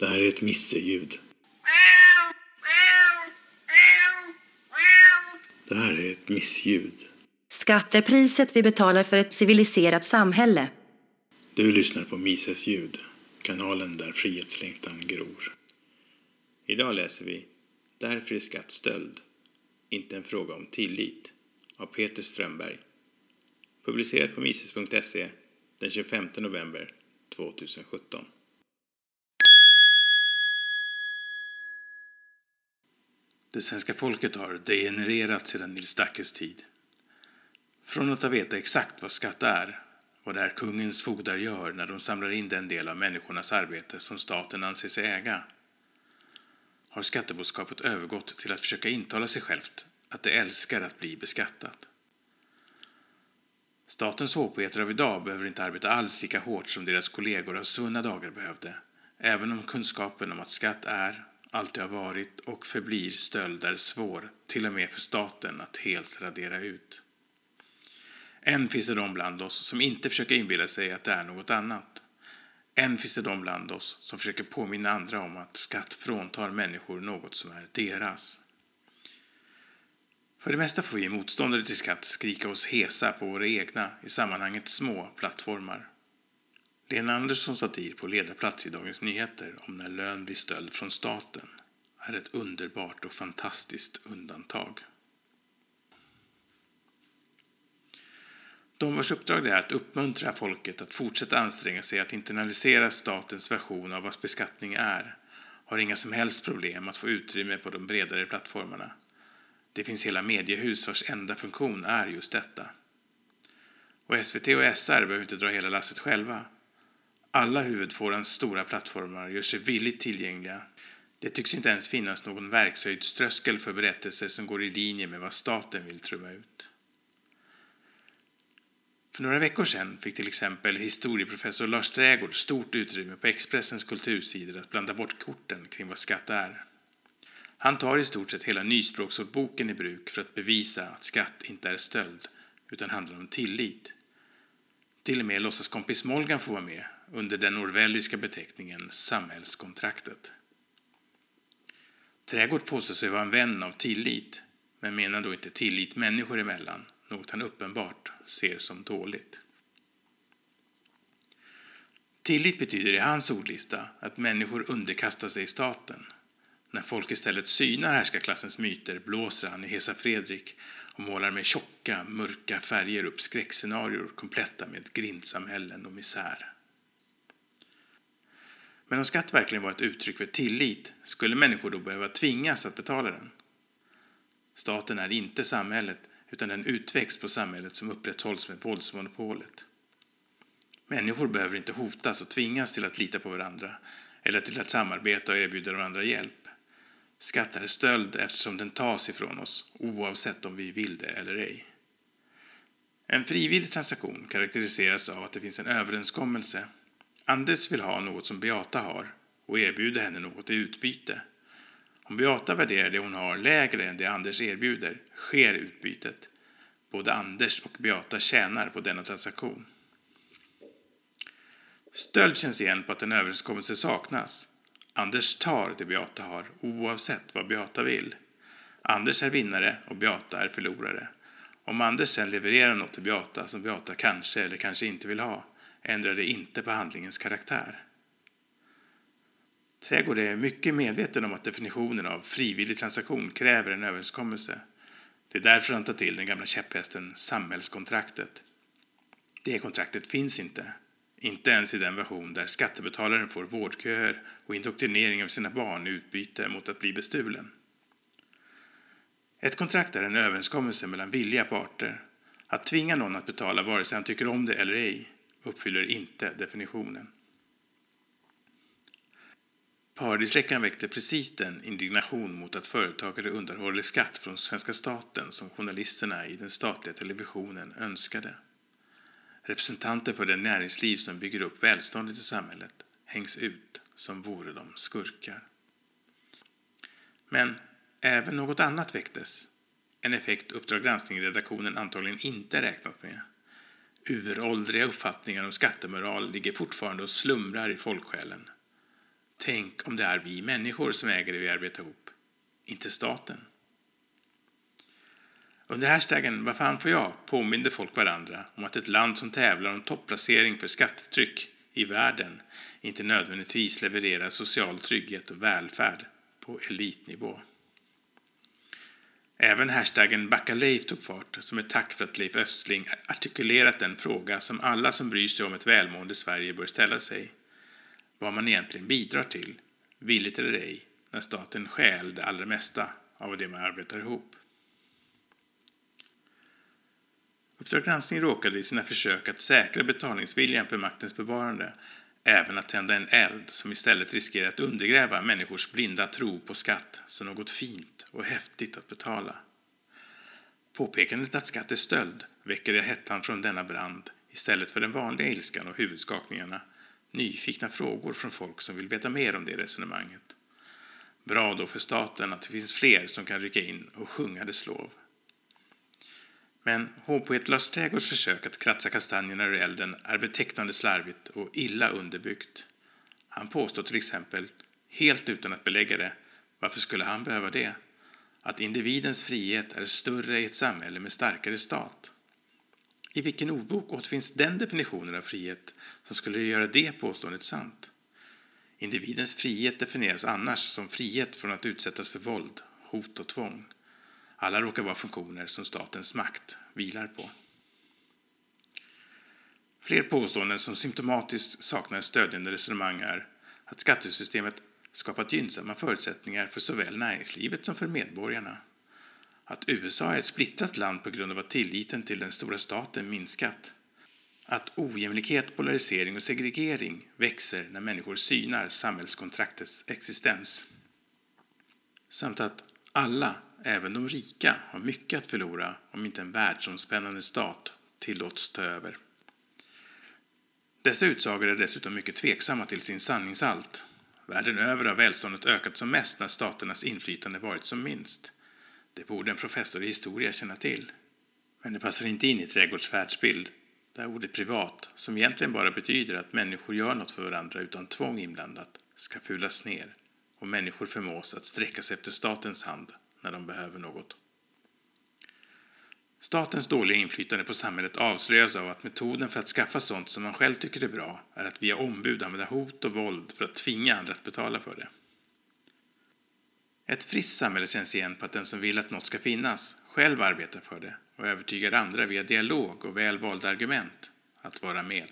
Det här är ett misseljud. Det här är ett missljud. Skatt är priset vi betalar för ett civiliserat samhälle. Du lyssnar på Mises ljud, kanalen där frihetslängtan gror. Idag läser vi Därför är skatt stöld, inte en fråga om tillit av Peter Strömberg. Publicerat på mises.se den 25 november 2017. Det svenska folket har degenererat sedan Nils Dackes tid. Från att ha vetat exakt vad skatt är, vad det är kungens fogdar gör när de samlar in den del av människornas arbete som staten anser sig äga, har skatteboskapet övergått till att försöka intala sig självt att det älskar att bli beskattat. Statens hovpoeter av idag behöver inte arbeta alls lika hårt som deras kollegor av svunna dagar behövde, även om kunskapen om att skatt är, alltid har varit och förblir stölder svår, till och med för staten, att helt radera ut. Än finns det de bland oss som inte försöker inbilla sig att det är något annat. Än finns det de bland oss som försöker påminna andra om att skatt fråntar människor något som är deras. För det mesta får vi motståndare till skatt skrika oss hesa på våra egna, i sammanhanget små, plattformar. Lena Anderssons satir på ledarplats i Dagens Nyheter om när lön blir stöld från staten är ett underbart och fantastiskt undantag. De vars uppdrag det är att uppmuntra folket att fortsätta anstränga sig att internalisera statens version av vad beskattning är har inga som helst problem att få utrymme på de bredare plattformarna. Det finns hela mediehus vars enda funktion är just detta. Och SVT och SR behöver inte dra hela lasset själva. Alla huvudfårans stora plattformar gör sig villigt tillgängliga. Det tycks inte ens finnas någon verkshöjdströskel för berättelser som går i linje med vad staten vill trumma ut. För några veckor sedan fick till exempel historieprofessor Lars Trägård stort utrymme på Expressens kultursidor att blanda bort korten kring vad skatt är. Han tar i stort sett hela Nyspråksordboken i bruk för att bevisa att skatt inte är stöld utan handlar om tillit. Till och med låtsaskompis Molgan får vara med under den orwelliska beteckningen samhällskontraktet. Trädgård påstår sig vara en vän av tillit, men menar då inte tillit människor emellan, något han uppenbart ser som dåligt. Tillit betyder i hans ordlista att människor underkastar sig staten. När folk istället synar härskarklassens myter blåser han i Hesa Fredrik och målar med tjocka, mörka färger upp skräckscenarier kompletta med grindsamhällen och misär. Men om skatt verkligen var ett uttryck för tillit skulle människor då behöva tvingas att betala den. Staten är inte samhället utan den utväxt på samhället som upprätthålls med våldsmonopolet. Människor behöver inte hotas och tvingas till att lita på varandra eller till att samarbeta och erbjuda varandra hjälp. Skatt är stöld eftersom den tas ifrån oss oavsett om vi vill det eller ej. En frivillig transaktion karaktäriseras av att det finns en överenskommelse Anders vill ha något som Beata har och erbjuder henne något i utbyte. Om Beata värderar det hon har lägre än det Anders erbjuder sker utbytet. Både Anders och Beata tjänar på denna transaktion. Stöld känns igen på att en överenskommelse saknas. Anders tar det Beata har oavsett vad Beata vill. Anders är vinnare och Beata är förlorare. Om Anders sen levererar något till Beata som Beata kanske eller kanske inte vill ha ändrade inte på handlingens karaktär. Trädgård är mycket medveten om att definitionen av frivillig transaktion kräver en överenskommelse. Det är därför han tar till den gamla käpphästen samhällskontraktet. Det kontraktet finns inte. Inte ens i den version där skattebetalaren får vårdköer och indoktrinering av sina barn i utbyte mot att bli bestulen. Ett kontrakt är en överenskommelse mellan villiga parter. Att tvinga någon att betala vare sig han tycker om det eller ej uppfyller inte definitionen. Paradisläckan väckte precis den indignation mot att företagare undanhåller skatt från svenska staten som journalisterna i den statliga televisionen önskade. Representanter för det näringsliv som bygger upp välståndet i samhället hängs ut som vore de skurkar. Men även något annat väcktes. En effekt Uppdrag granskning-redaktionen antagligen inte räknat med uråldriga uppfattningar om skattemoral ligger fortfarande och slumrar i folksjälen. Tänk om det är vi människor som äger det vi arbetar ihop, inte staten. Under hashtaggen Vad fan får jag? påminde folk varandra om att ett land som tävlar om topplacering för skattetryck i världen inte nödvändigtvis levererar social trygghet och välfärd på elitnivå. Även hashtaggen Backa Leif tog fart som ett tack för att Leif Östling artikulerat den fråga som alla som bryr sig om ett välmående Sverige bör ställa sig. Vad man egentligen bidrar till, villigt eller ej, när staten stjäl det allra mesta av det man arbetar ihop. Uppdrag granskning råkade i sina försök att säkra betalningsviljan för maktens bevarande även att tända en eld som istället riskerar att undergräva människors blinda tro på skatt som något fint och häftigt att betala. Påpekandet att skatt är stöld väcker i hettan från denna brand istället för den vanliga ilskan och huvudskakningarna nyfikna frågor från folk som vill veta mer om det resonemanget. Bra då för staten att det finns fler som kan rycka in och sjunga dess lov. Men H-poet Lars Trägårds försök att kratsa kastanjerna ur elden är betecknande slarvigt och illa underbyggt. Han påstår till exempel, helt utan att belägga det, varför skulle han behöva det? Att individens frihet är större i ett samhälle med starkare stat. I vilken ordbok återfinns den definitionen av frihet som skulle göra det påståendet sant? Individens frihet definieras annars som frihet från att utsättas för våld, hot och tvång. Alla råkar vara funktioner som statens makt vilar på. Fler påståenden som symptomatiskt saknar stödjande resonemang är att skattesystemet skapat gynnsamma förutsättningar för såväl näringslivet som för medborgarna. Att USA är ett splittrat land på grund av att tilliten till den stora staten minskat. Att ojämlikhet, polarisering och segregering växer när människor synar samhällskontraktets existens. Samt att alla Även de rika har mycket att förlora om inte en världsomspännande stat tillåts ta över. Dessa utsagor är dessutom mycket tveksamma till sin sanningshalt. Världen över har välståndet ökat som mest när staternas inflytande varit som minst. Det borde en professor i historia känna till. Men det passar inte in i Trädgårds världsbild, där ordet privat, som egentligen bara betyder att människor gör något för varandra utan tvång inblandat, ska fulas ner och människor förmås att sträcka sig efter statens hand när de behöver något. Statens dåliga inflytande på samhället avslöjas av att metoden för att skaffa sånt som man själv tycker är bra är att via ombud använda hot och våld för att tvinga andra att betala för det. Ett friskt samhälle känns igen på att den som vill att något ska finnas själv arbetar för det och övertygar andra via dialog och väl valda argument att vara med.